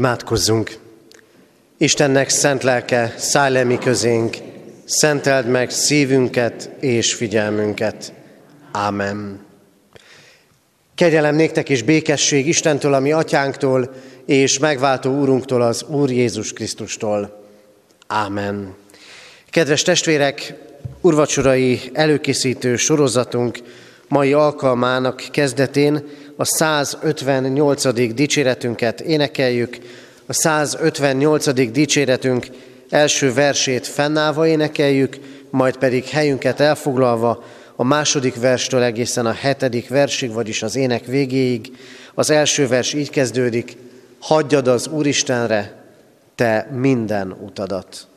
Imádkozzunk! Istennek szent lelke, szállj le mi közénk, szenteld meg szívünket és figyelmünket. Ámen. Kegyelem néktek és békesség Istentől, ami atyánktól, és megváltó úrunktól, az Úr Jézus Krisztustól. Ámen. Kedves testvérek, urvacsorai előkészítő sorozatunk mai alkalmának kezdetén a 158. dicséretünket énekeljük, a 158. dicséretünk első versét fennállva énekeljük, majd pedig helyünket elfoglalva a második verstől egészen a hetedik versig, vagyis az ének végéig. Az első vers így kezdődik, hagyjad az Úristenre, te minden utadat.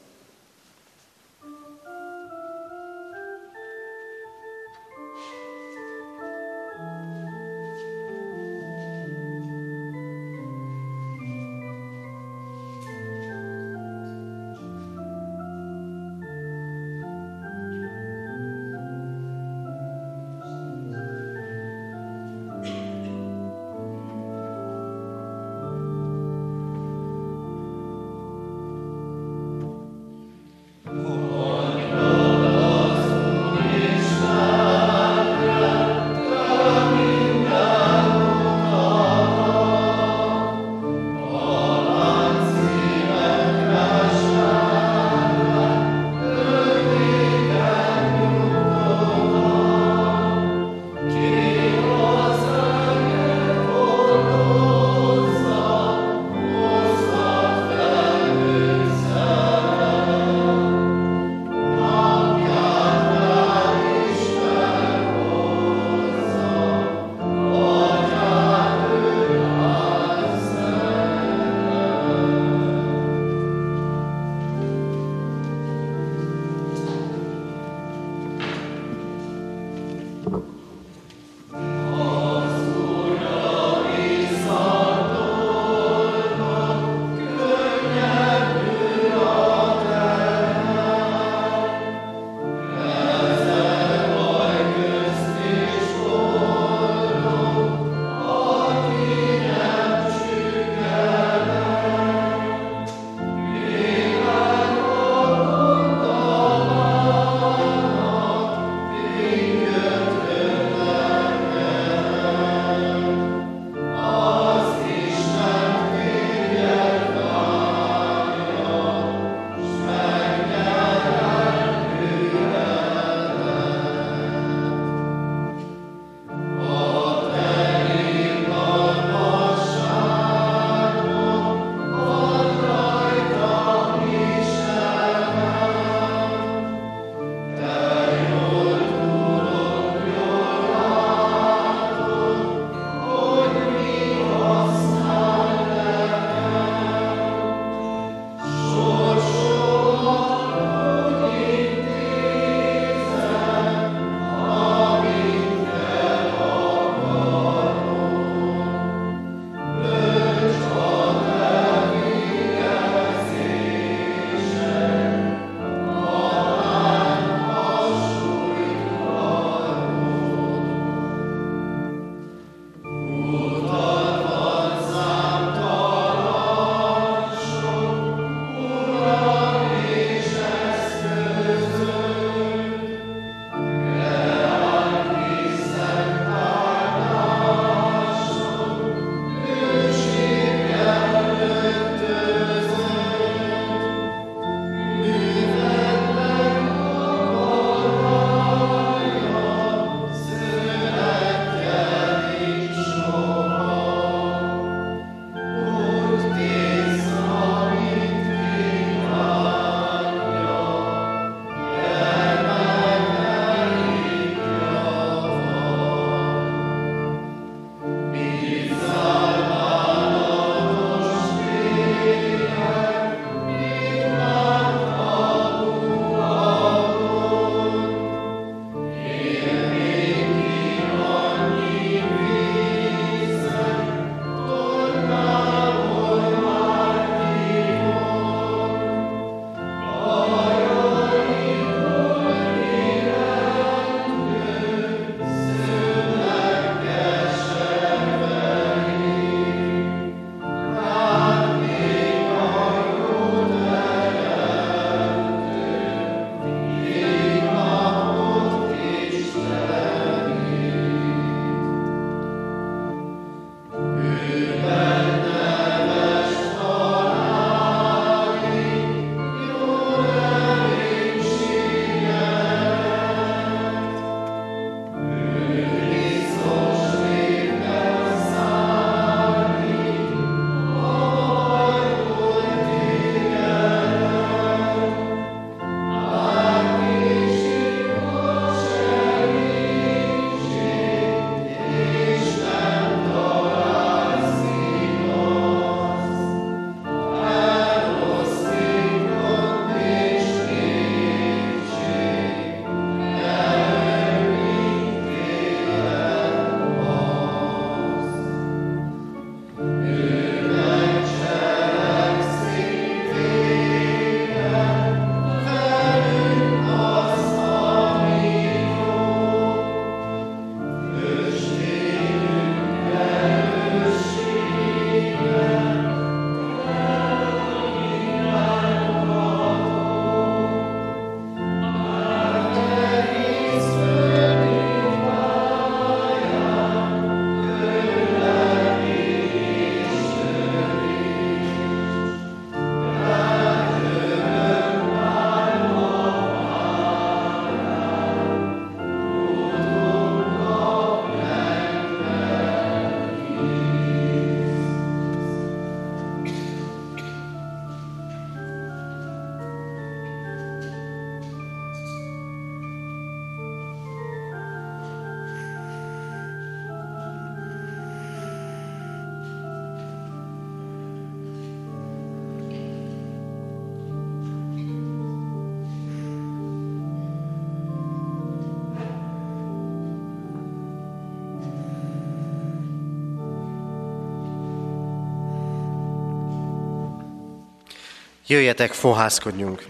Jöjjetek, fohászkodjunk!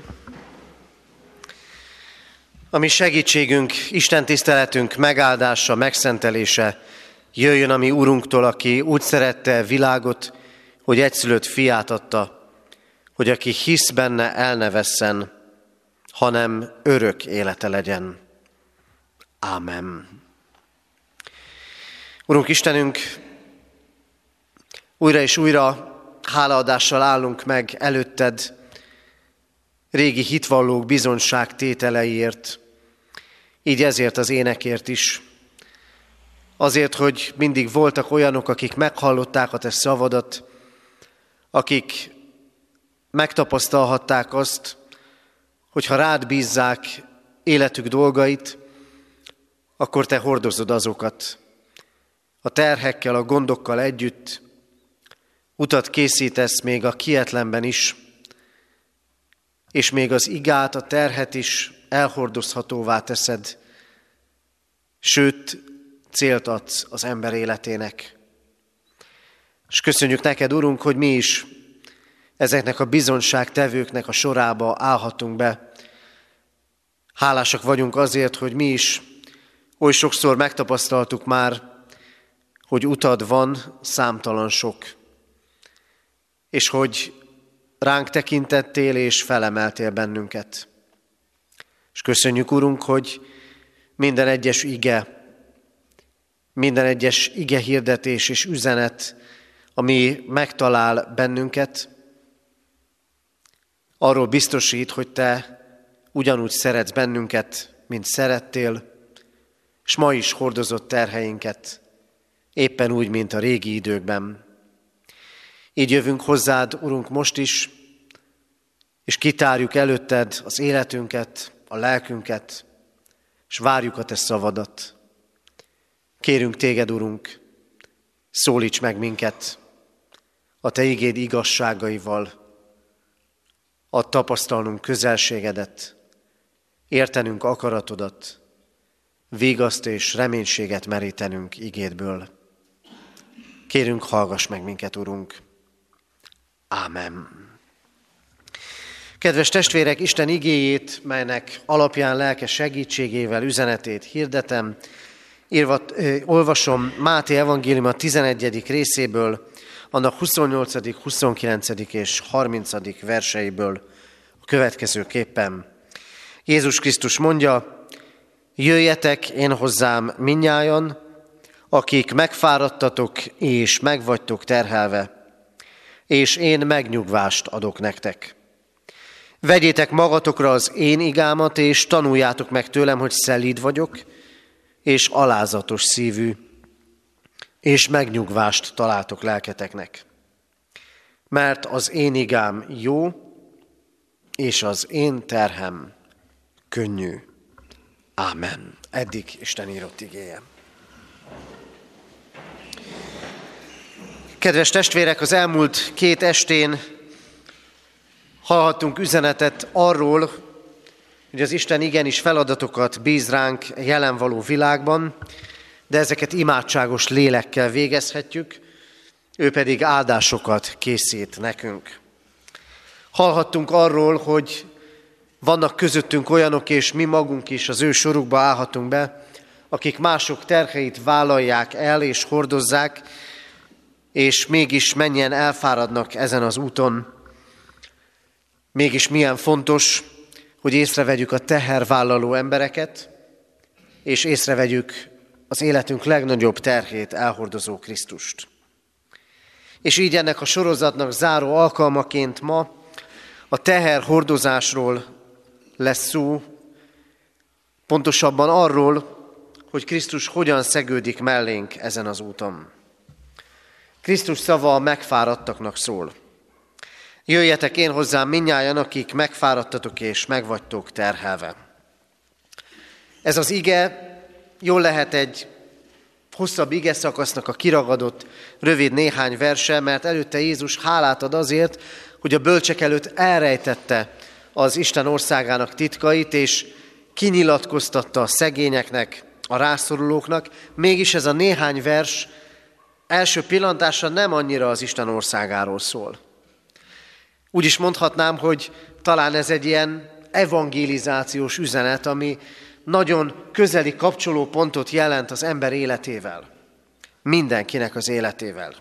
A mi segítségünk, Isten tiszteletünk megáldása, megszentelése jöjjön a mi Urunktól, aki úgy szerette világot, hogy egyszülött fiát adta, hogy aki hisz benne, el ne vesszen, hanem örök élete legyen. Ámen. Urunk Istenünk, újra és újra hálaadással állunk meg előtted, régi hitvallók bizonyság tételeiért, így ezért az énekért is. Azért, hogy mindig voltak olyanok, akik meghallották a te szavadat, akik megtapasztalhatták azt, hogy ha rád bízzák életük dolgait, akkor te hordozod azokat. A terhekkel, a gondokkal együtt, Utat készítesz még a kietlenben is, és még az igát, a terhet is elhordozhatóvá teszed, sőt, célt adsz az ember életének. És köszönjük neked, Urunk, hogy mi is ezeknek a bizonságtevőknek a sorába állhatunk be. Hálásak vagyunk azért, hogy mi is oly sokszor megtapasztaltuk már, hogy utad van számtalan sok és hogy ránk tekintettél és felemeltél bennünket. És köszönjük, Urunk, hogy minden egyes ige, minden egyes ige hirdetés és üzenet, ami megtalál bennünket, arról biztosít, hogy Te ugyanúgy szeretsz bennünket, mint szerettél, és ma is hordozott terheinket, éppen úgy, mint a régi időkben. Így jövünk hozzád, Urunk, most is, és kitárjuk előtted az életünket, a lelkünket, és várjuk a Te szavadat. Kérünk Téged, Urunk, szólíts meg minket a Te igéd igazságaival, a tapasztalnunk közelségedet, értenünk akaratodat, vigaszt és reménységet merítenünk igédből. Kérünk, hallgass meg minket, Urunk! Ámen. Kedves testvérek, Isten igéjét, melynek alapján lelke segítségével üzenetét hirdetem, írva, olvasom Máté evangélium a 11. részéből, annak 28., 29. és 30. verseiből a következőképpen. Jézus Krisztus mondja, jöjjetek én hozzám minnyájan, akik megfáradtatok és megvagytok terhelve, és én megnyugvást adok nektek. Vegyétek magatokra az én igámat, és tanuljátok meg tőlem, hogy szelíd vagyok, és alázatos szívű, és megnyugvást találtok lelketeknek. Mert az én igám jó, és az én terhem könnyű. Ámen. Eddig Isten írott igéje. Kedves testvérek, az elmúlt két estén hallhattunk üzenetet arról, hogy az Isten igenis feladatokat bíz ránk jelen való világban, de ezeket imádságos lélekkel végezhetjük, ő pedig áldásokat készít nekünk. Hallhattunk arról, hogy vannak közöttünk olyanok, és mi magunk is az ő sorukba állhatunk be, akik mások terheit vállalják el és hordozzák, és mégis mennyien elfáradnak ezen az úton. Mégis milyen fontos, hogy észrevegyük a tehervállaló embereket, és észrevegyük az életünk legnagyobb terhét elhordozó Krisztust. És így ennek a sorozatnak záró alkalmaként ma a teherhordozásról lesz szó, pontosabban arról, hogy Krisztus hogyan szegődik mellénk ezen az úton. Krisztus szava a megfáradtaknak szól. Jöjjetek én hozzám minnyájan, akik megfáradtatok és megvagytok terhelve. Ez az ige jól lehet egy hosszabb ige szakasznak a kiragadott, rövid néhány verse, mert előtte Jézus hálát ad azért, hogy a bölcsek előtt elrejtette az Isten országának titkait, és kinyilatkoztatta a szegényeknek, a rászorulóknak. Mégis ez a néhány vers első pillantásra nem annyira az Isten országáról szól. Úgy is mondhatnám, hogy talán ez egy ilyen evangelizációs üzenet, ami nagyon közeli kapcsolópontot jelent az ember életével. Mindenkinek az életével.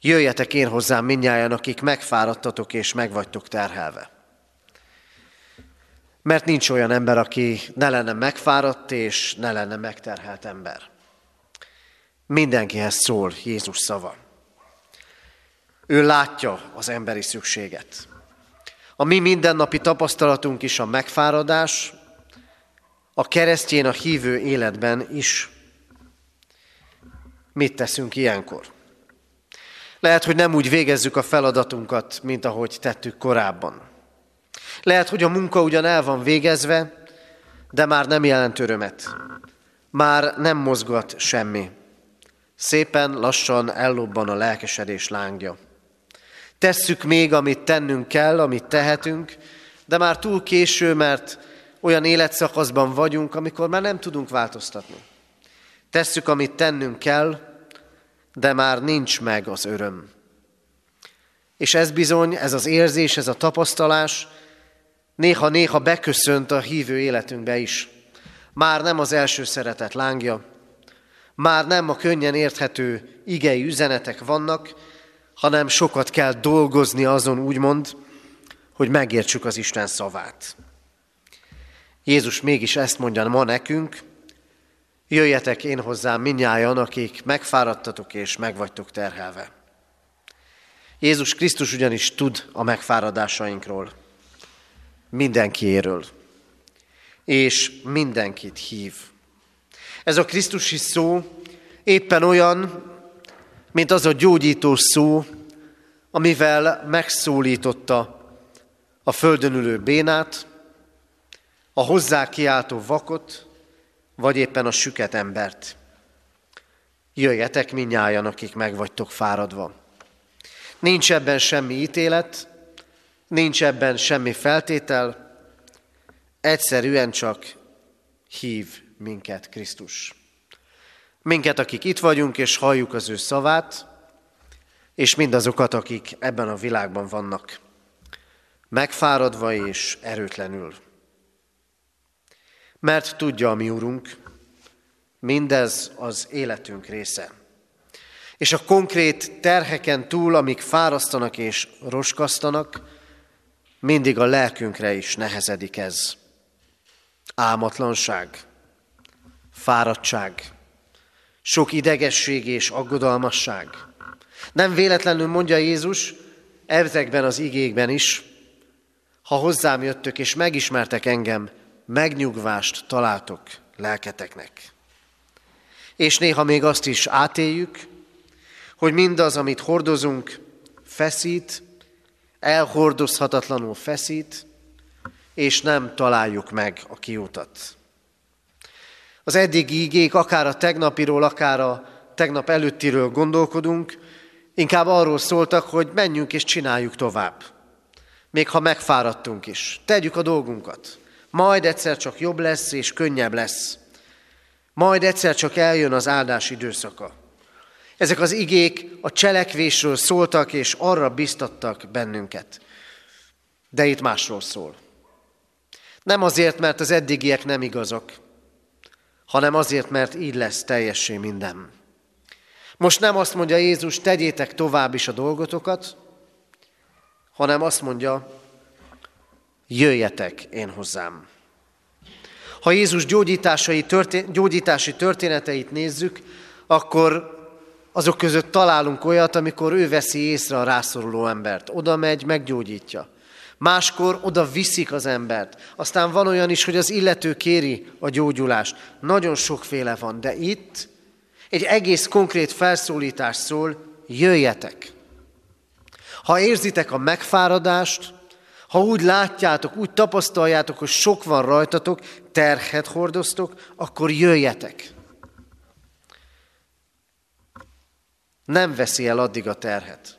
Jöjjetek én hozzám minnyáján, akik megfáradtatok és megvagytok terhelve. Mert nincs olyan ember, aki ne lenne megfáradt és ne lenne megterhelt ember. Mindenkihez szól Jézus szava. Ő látja az emberi szükséget. A mi mindennapi tapasztalatunk is a megfáradás, a keresztjén, a hívő életben is. Mit teszünk ilyenkor? Lehet, hogy nem úgy végezzük a feladatunkat, mint ahogy tettük korábban. Lehet, hogy a munka ugyan el van végezve, de már nem jelent örömet. Már nem mozgat semmi. Szépen lassan ellobban a lelkesedés lángja. Tesszük még, amit tennünk kell, amit tehetünk, de már túl késő, mert olyan életszakaszban vagyunk, amikor már nem tudunk változtatni. Tesszük, amit tennünk kell, de már nincs meg az öröm. És ez bizony, ez az érzés, ez a tapasztalás néha-néha beköszönt a hívő életünkbe is. Már nem az első szeretet lángja, már nem a könnyen érthető igei üzenetek vannak, hanem sokat kell dolgozni azon úgymond, hogy megértsük az Isten szavát. Jézus mégis ezt mondja ma nekünk, jöjjetek én hozzám minnyájan, akik megfáradtatok és megvagytok terhelve. Jézus Krisztus ugyanis tud a megfáradásainkról, mindenkiéről, és mindenkit hív. Ez a Krisztusi szó éppen olyan, mint az a gyógyító szó, amivel megszólította a földön ülő bénát, a hozzá kiáltó vakot, vagy éppen a süket embert. Jöjjetek minnyájan, akik meg fáradva. Nincs ebben semmi ítélet, nincs ebben semmi feltétel, egyszerűen csak hív minket Krisztus. Minket, akik itt vagyunk és halljuk az ő szavát, és mindazokat, akik ebben a világban vannak, megfáradva és erőtlenül. Mert tudja a mi Urunk, mindez az életünk része. És a konkrét terheken túl, amik fárasztanak és roskasztanak, mindig a lelkünkre is nehezedik ez. Álmatlanság, fáradtság, sok idegesség és aggodalmasság. Nem véletlenül mondja Jézus ezekben az igékben is, ha hozzám jöttök és megismertek engem, megnyugvást találtok lelketeknek. És néha még azt is átéljük, hogy mindaz, amit hordozunk, feszít, elhordozhatatlanul feszít, és nem találjuk meg a kiutat. Az eddigi igék, akár a tegnapiról, akár a tegnap előttiről gondolkodunk, inkább arról szóltak, hogy menjünk és csináljuk tovább. Még ha megfáradtunk is. Tegyük a dolgunkat. Majd egyszer csak jobb lesz és könnyebb lesz. Majd egyszer csak eljön az áldás időszaka. Ezek az igék a cselekvésről szóltak, és arra biztattak bennünket. De itt másról szól. Nem azért, mert az eddigiek nem igazak, hanem azért, mert így lesz teljessé minden. Most nem azt mondja Jézus, tegyétek tovább is a dolgotokat, hanem azt mondja, jöjjetek én hozzám. Ha Jézus gyógyításai, történ- gyógyítási történeteit nézzük, akkor azok között találunk olyat, amikor ő veszi észre a rászoruló embert. Oda megy, meggyógyítja. Máskor oda viszik az embert. Aztán van olyan is, hogy az illető kéri a gyógyulást. Nagyon sokféle van, de itt egy egész konkrét felszólítás szól, jöjjetek. Ha érzitek a megfáradást, ha úgy látjátok, úgy tapasztaljátok, hogy sok van rajtatok, terhet hordoztok, akkor jöjjetek. Nem veszi el addig a terhet.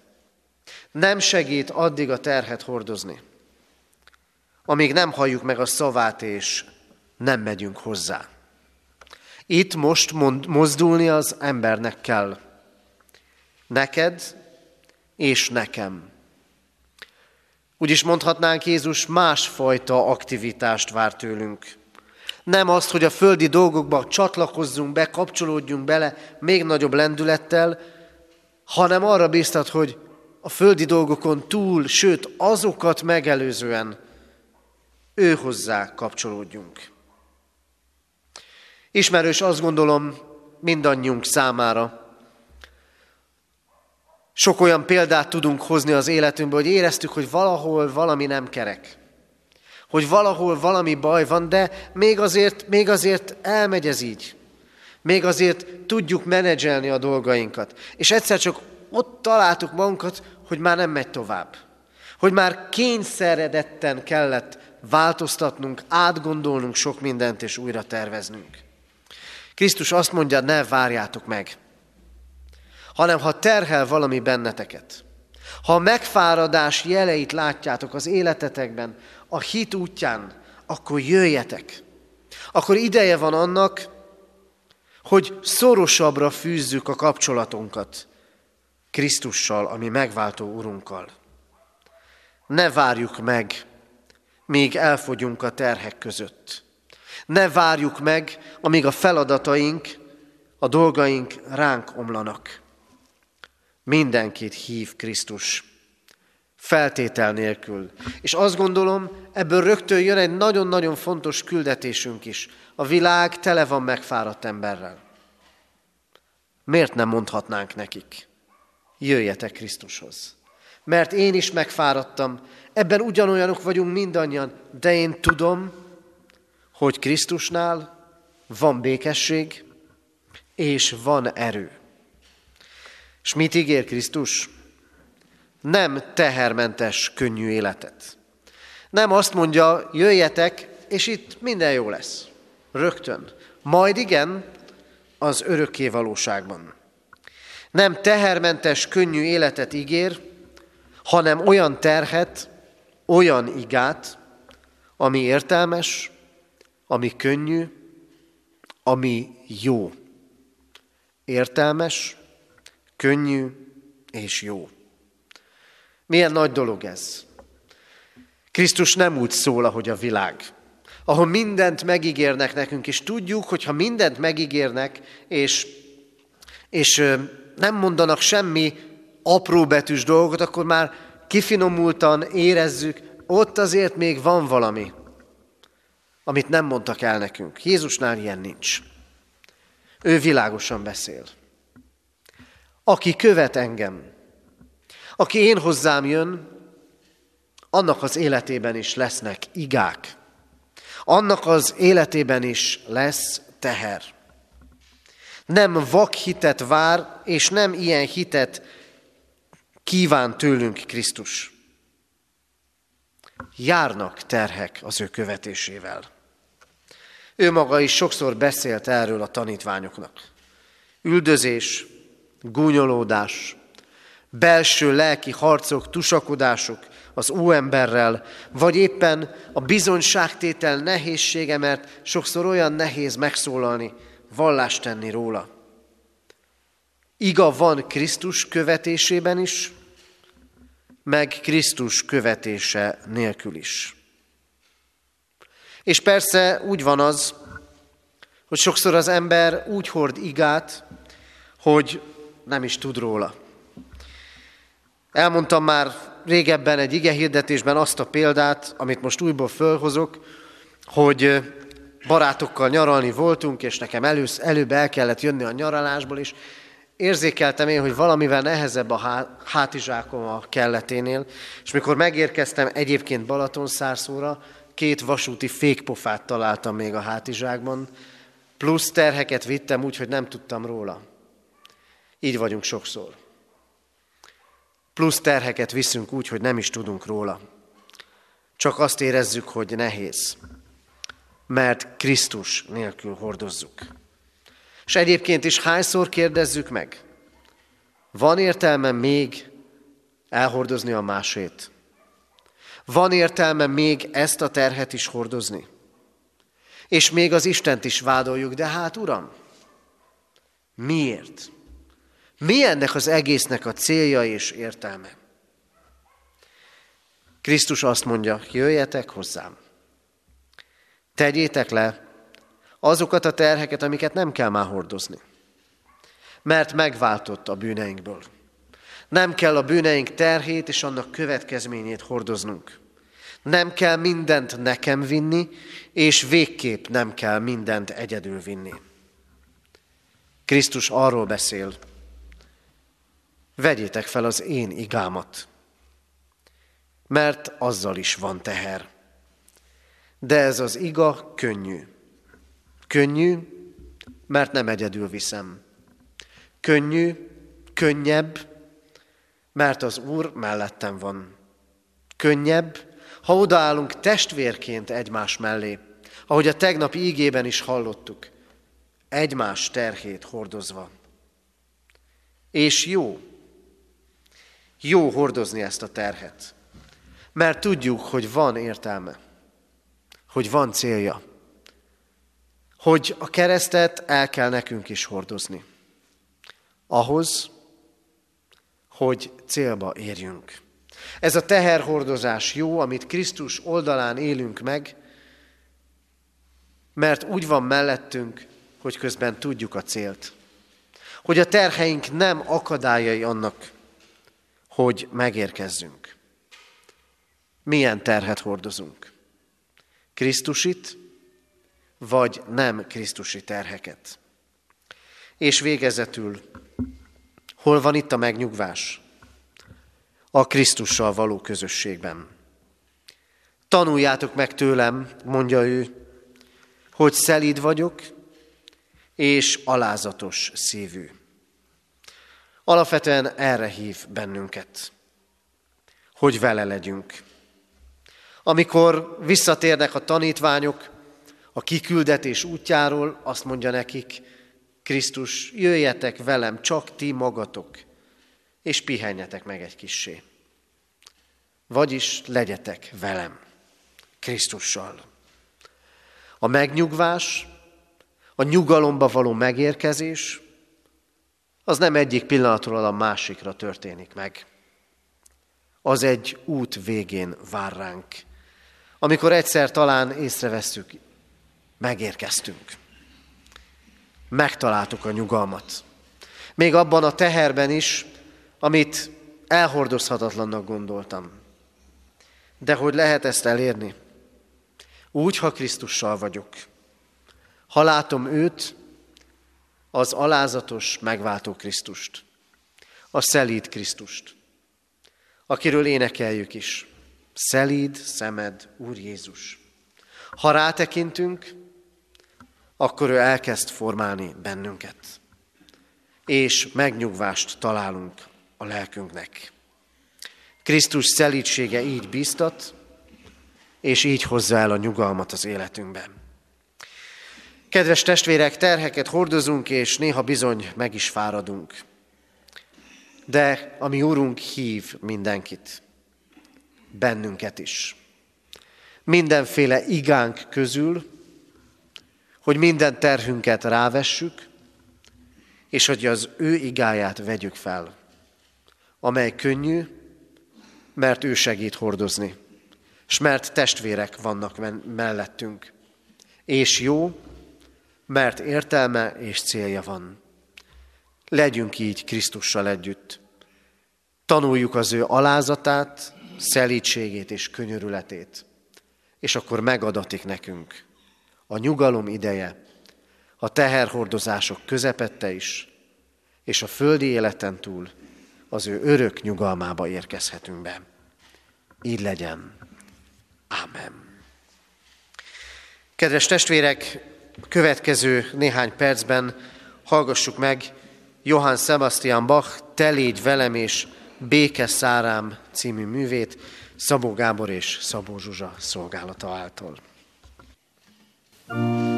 Nem segít addig a terhet hordozni amíg nem halljuk meg a szavát, és nem megyünk hozzá. Itt most mond, mozdulni az embernek kell. Neked és nekem. Úgy is mondhatnánk, Jézus másfajta aktivitást vár tőlünk. Nem azt, hogy a földi dolgokba csatlakozzunk be, kapcsolódjunk bele még nagyobb lendülettel, hanem arra biztat, hogy a földi dolgokon túl, sőt azokat megelőzően ő kapcsolódjunk. Ismerős azt gondolom mindannyiunk számára. Sok olyan példát tudunk hozni az életünkből, hogy éreztük, hogy valahol valami nem kerek. Hogy valahol valami baj van, de még azért, még azért elmegy ez így. Még azért tudjuk menedzselni a dolgainkat. És egyszer csak ott találtuk magunkat, hogy már nem megy tovább. Hogy már kényszeredetten kellett változtatnunk, átgondolnunk sok mindent és újra terveznünk. Krisztus azt mondja, ne várjátok meg, hanem ha terhel valami benneteket, ha megfáradás jeleit látjátok az életetekben, a hit útján, akkor jöjjetek. Akkor ideje van annak, hogy szorosabbra fűzzük a kapcsolatunkat Krisztussal, ami megváltó Urunkkal. Ne várjuk meg, míg elfogyunk a terhek között. Ne várjuk meg, amíg a feladataink, a dolgaink ránk omlanak. Mindenkit hív Krisztus, feltétel nélkül. És azt gondolom, ebből rögtön jön egy nagyon-nagyon fontos küldetésünk is. A világ tele van megfáradt emberrel. Miért nem mondhatnánk nekik? Jöjjetek Krisztushoz. Mert én is megfáradtam, ebben ugyanolyanok vagyunk mindannyian, de én tudom, hogy Krisztusnál van békesség, és van erő. És mit ígér Krisztus? Nem tehermentes, könnyű életet. Nem azt mondja, jöjjetek, és itt minden jó lesz. Rögtön. Majd igen, az örökké valóságban. Nem tehermentes, könnyű életet ígér, hanem olyan terhet, olyan igát, ami értelmes, ami könnyű, ami jó. Értelmes, könnyű és jó. Milyen nagy dolog ez. Krisztus nem úgy szól, ahogy a világ, ahol mindent megígérnek nekünk, és tudjuk, hogy ha mindent megígérnek, és, és nem mondanak semmi apróbetűs dolgot, akkor már kifinomultan érezzük, ott azért még van valami amit nem mondtak el nekünk. Jézusnál ilyen nincs. Ő világosan beszél. Aki követ engem, aki én hozzám jön, annak az életében is lesznek igák. Annak az életében is lesz teher. Nem vak hitet vár, és nem ilyen hitet kíván tőlünk Krisztus járnak terhek az ő követésével. Ő maga is sokszor beszélt erről a tanítványoknak. Üldözés, gúnyolódás, belső lelki harcok, tusakodások az óemberrel, vagy éppen a bizonyságtétel nehézsége, mert sokszor olyan nehéz megszólalni, vallást tenni róla. Iga van Krisztus követésében is, meg Krisztus követése nélkül is. És persze úgy van az, hogy sokszor az ember úgy hord igát, hogy nem is tud róla. Elmondtam már régebben egy ige hirdetésben azt a példát, amit most újból fölhozok, hogy barátokkal nyaralni voltunk, és nekem elősz, előbb el kellett jönni a nyaralásból, és érzékeltem én, hogy valamivel nehezebb a hátizsákom a kelleténél, és mikor megérkeztem egyébként Balatonszárszóra, két vasúti fékpofát találtam még a hátizsákban, plusz terheket vittem úgy, hogy nem tudtam róla. Így vagyunk sokszor. Plusz terheket viszünk úgy, hogy nem is tudunk róla. Csak azt érezzük, hogy nehéz. Mert Krisztus nélkül hordozzuk. És egyébként is hányszor kérdezzük meg, van értelme még elhordozni a másét? Van értelme még ezt a terhet is hordozni? És még az Istent is vádoljuk, de hát Uram, miért? Mi ennek az egésznek a célja és értelme? Krisztus azt mondja, jöjjetek hozzám. Tegyétek le azokat a terheket, amiket nem kell már hordozni. Mert megváltott a bűneinkből. Nem kell a bűneink terhét és annak következményét hordoznunk. Nem kell mindent nekem vinni, és végképp nem kell mindent egyedül vinni. Krisztus arról beszél, vegyétek fel az én igámat, mert azzal is van teher. De ez az iga könnyű. Könnyű, mert nem egyedül viszem. Könnyű, könnyebb, mert az Úr mellettem van. Könnyebb, ha odaállunk testvérként egymás mellé, ahogy a tegnapi ígében is hallottuk, egymás terhét hordozva. És jó, jó hordozni ezt a terhet, mert tudjuk, hogy van értelme, hogy van célja, hogy a keresztet el kell nekünk is hordozni. Ahhoz, hogy célba érjünk. Ez a teherhordozás jó, amit Krisztus oldalán élünk meg, mert úgy van mellettünk, hogy közben tudjuk a célt. Hogy a terheink nem akadályai annak, hogy megérkezzünk. Milyen terhet hordozunk? Krisztusit, vagy nem Krisztusi terheket? És végezetül, hol van itt a megnyugvás? A Krisztussal való közösségben. Tanuljátok meg tőlem, mondja ő, hogy szelíd vagyok, és alázatos szívű. Alapvetően erre hív bennünket, hogy vele legyünk. Amikor visszatérnek a tanítványok a kiküldetés útjáról, azt mondja nekik, Krisztus, jöjjetek velem, csak ti magatok, és pihenjetek meg egy kissé. Vagyis legyetek velem, Krisztussal. A megnyugvás, a nyugalomba való megérkezés, az nem egyik pillanatról a másikra történik meg. Az egy út végén vár ránk. Amikor egyszer talán észrevesszük, megérkeztünk. Megtaláltuk a nyugalmat. Még abban a teherben is, amit elhordozhatatlannak gondoltam. De hogy lehet ezt elérni? Úgy, ha Krisztussal vagyok. Ha látom őt, az alázatos, megváltó Krisztust, a szelíd Krisztust, akiről énekeljük is. Szelíd szemed, Úr Jézus. Ha rátekintünk, akkor ő elkezd formálni bennünket, és megnyugvást találunk a lelkünknek. Krisztus szelítsége így biztat, és így hozza el a nyugalmat az életünkben. Kedves testvérek, terheket hordozunk, és néha bizony meg is fáradunk. De a mi Úrunk hív mindenkit, bennünket is. Mindenféle igánk közül, hogy minden terhünket rávessük, és hogy az ő igáját vegyük fel, amely könnyű, mert ő segít hordozni, és mert testvérek vannak mellettünk, és jó, mert értelme és célja van. Legyünk így Krisztussal együtt. Tanuljuk az ő alázatát, szelítségét és könyörületét, és akkor megadatik nekünk a nyugalom ideje, a teherhordozások közepette is, és a földi életen túl az ő örök nyugalmába érkezhetünk be. Így legyen. Amen. Kedves testvérek, következő néhány percben hallgassuk meg Johann Sebastian Bach Te légy velem és Béke szárám című művét Szabó Gábor és Szabó Zsuzsa szolgálata által. Thank you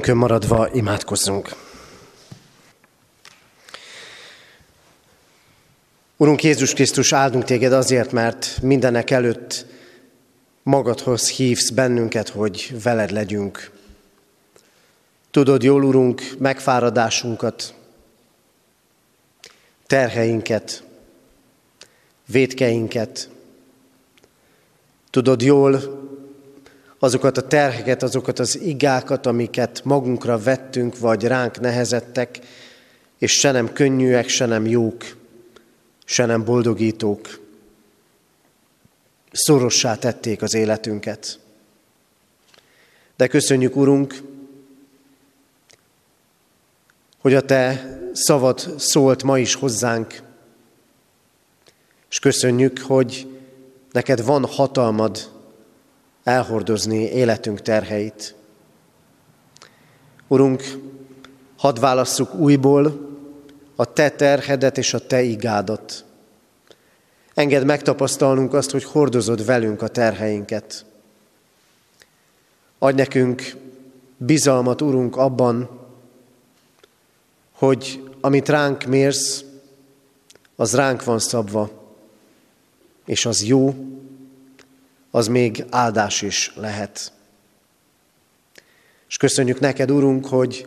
Helyünkön maradva imádkozzunk. Urunk Jézus Krisztus, áldunk téged azért, mert mindenek előtt magadhoz hívsz bennünket, hogy veled legyünk. Tudod jól, Urunk, megfáradásunkat, terheinket, védkeinket. Tudod jól azokat a terheket, azokat az igákat, amiket magunkra vettünk, vagy ránk nehezettek, és se nem könnyűek, se nem jók, se nem boldogítók. Szorossá tették az életünket. De köszönjük, Urunk, hogy a Te szavad szólt ma is hozzánk, és köszönjük, hogy neked van hatalmad elhordozni életünk terheit. Urunk, hadd válasszuk újból a Te terhedet és a Te igádat. Engedd megtapasztalnunk azt, hogy hordozod velünk a terheinket. Adj nekünk bizalmat, Urunk, abban, hogy amit ránk mérsz, az ránk van szabva, és az jó, az még áldás is lehet. És köszönjük neked, Urunk, hogy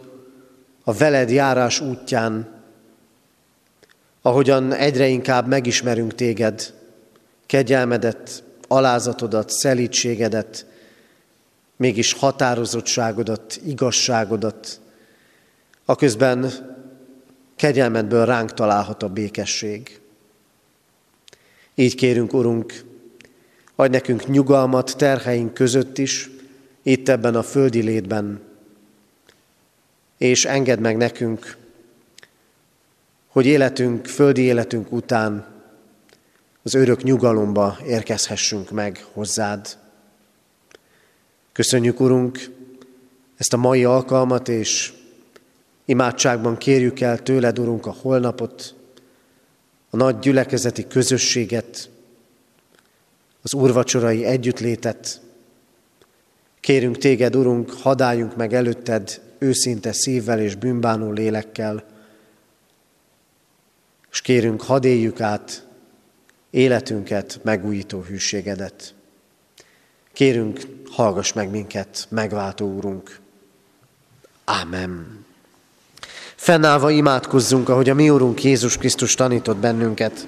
a veled járás útján, ahogyan egyre inkább megismerünk téged, kegyelmedet, alázatodat, szelítségedet, mégis határozottságodat, igazságodat, aközben kegyelmedből ránk találhat a békesség. Így kérünk, Urunk, adj nekünk nyugalmat terheink között is, itt ebben a földi létben, és engedd meg nekünk, hogy életünk, földi életünk után az örök nyugalomba érkezhessünk meg hozzád. Köszönjük, Urunk, ezt a mai alkalmat, és imádságban kérjük el tőled, Urunk, a holnapot, a nagy gyülekezeti közösséget, az úrvacsorai együttlétet. Kérünk téged, Urunk, hadáljunk meg előtted őszinte szívvel és bűnbánó lélekkel, és kérünk, hadd éljük át életünket, megújító hűségedet. Kérünk, hallgass meg minket, megváltó Úrunk. Ámen. Fennállva imádkozzunk, ahogy a mi Úrunk Jézus Krisztus tanított bennünket.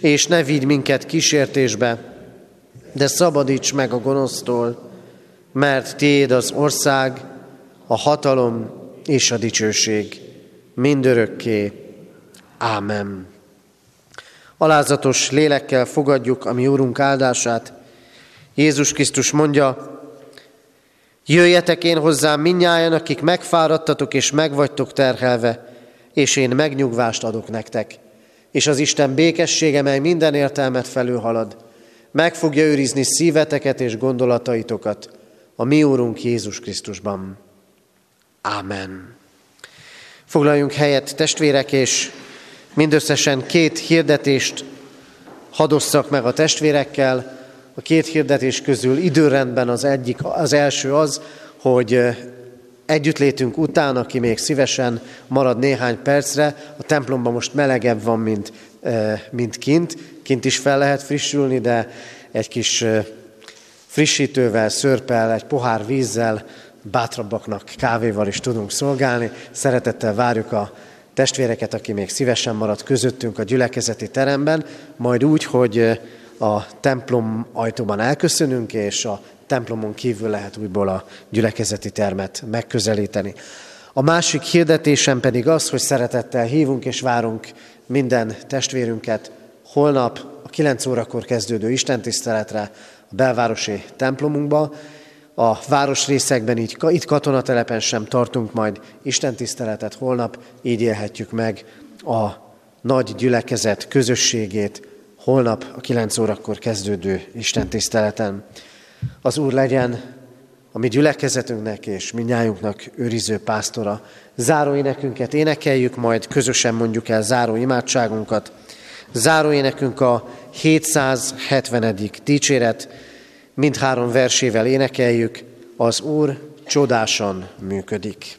És ne vigy minket kísértésbe, de szabadíts meg a gonosztól, mert Tiéd az ország, a hatalom és a dicsőség mindörökké. Ámen. Alázatos lélekkel fogadjuk a mi Úrunk áldását. Jézus Krisztus mondja, Jöjjetek én hozzám minnyáján, akik megfáradtatok és megvagytok terhelve, és én megnyugvást adok nektek. És az Isten békessége, mely minden értelmet felülhalad, meg fogja őrizni szíveteket és gondolataitokat a mi Úrunk Jézus Krisztusban. Ámen. Foglaljunk helyet, testvérek, és mindösszesen két hirdetést hadosszak meg a testvérekkel, a két hirdetés közül időrendben az egyik, az első az, hogy együttlétünk után, aki még szívesen marad néhány percre, a templomban most melegebb van, mint, mint kint. Kint is fel lehet frissülni, de egy kis frissítővel, szörpel, egy pohár vízzel, bátrabbaknak kávéval is tudunk szolgálni. Szeretettel várjuk a testvéreket, aki még szívesen marad közöttünk a gyülekezeti teremben, majd úgy, hogy a templom ajtóban elköszönünk, és a templomon kívül lehet újból a gyülekezeti termet megközelíteni. A másik hirdetésem pedig az, hogy szeretettel hívunk és várunk minden testvérünket holnap a 9 órakor kezdődő istentiszteletre a belvárosi templomunkba. a városrészekben, így, itt katonatelepen sem tartunk majd Isten tiszteletet holnap, így élhetjük meg a nagy gyülekezet közösségét holnap a 9 órakor kezdődő Isten tiszteleten. Az Úr legyen a mi gyülekezetünknek és minnyájunknak őriző pásztora. Záró énekünket énekeljük, majd közösen mondjuk el záró imádságunkat. Záró énekünk a 770. dicséret, mindhárom versével énekeljük, az Úr csodásan működik.